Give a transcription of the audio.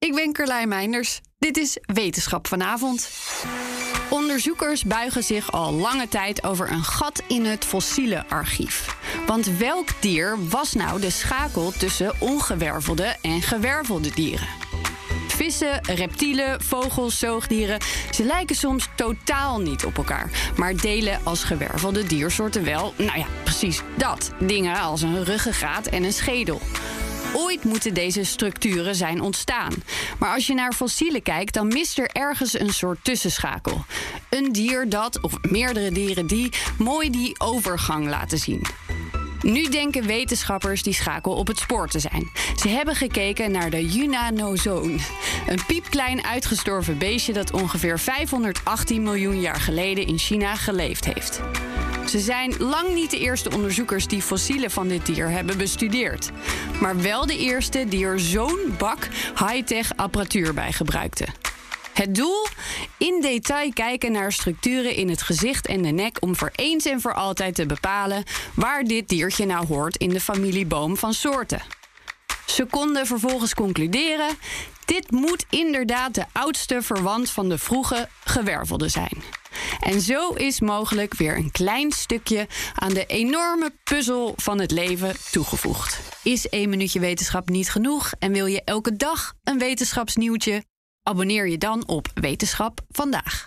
Ik ben Carlijn Meinders. Dit is Wetenschap vanavond. Onderzoekers buigen zich al lange tijd over een gat in het fossiele archief. Want welk dier was nou de schakel tussen ongewervelde en gewervelde dieren? Vissen, reptielen, vogels, zoogdieren, ze lijken soms totaal niet op elkaar, maar delen als gewervelde diersoorten wel, nou ja, precies dat. Dingen als een ruggengraat en een schedel. Ooit moeten deze structuren zijn ontstaan. Maar als je naar fossielen kijkt, dan mist er ergens een soort tussenschakel. Een dier dat, of meerdere dieren die, mooi die overgang laten zien. Nu denken wetenschappers die schakel op het spoor te zijn. Ze hebben gekeken naar de Junanozoon. Een piepklein uitgestorven beestje dat ongeveer 518 miljoen jaar geleden in China geleefd heeft. Ze zijn lang niet de eerste onderzoekers die fossielen van dit dier hebben bestudeerd. Maar wel de eerste die er zo'n bak high-tech apparatuur bij gebruikten. Het doel? In detail kijken naar structuren in het gezicht en de nek om voor eens en voor altijd te bepalen waar dit diertje nou hoort in de familieboom van soorten. Ze konden vervolgens concluderen: dit moet inderdaad de oudste verwant van de vroege gewervelde zijn. En zo is mogelijk weer een klein stukje aan de enorme puzzel van het leven toegevoegd. Is één minuutje wetenschap niet genoeg en wil je elke dag een wetenschapsnieuwtje? Abonneer je dan op Wetenschap vandaag.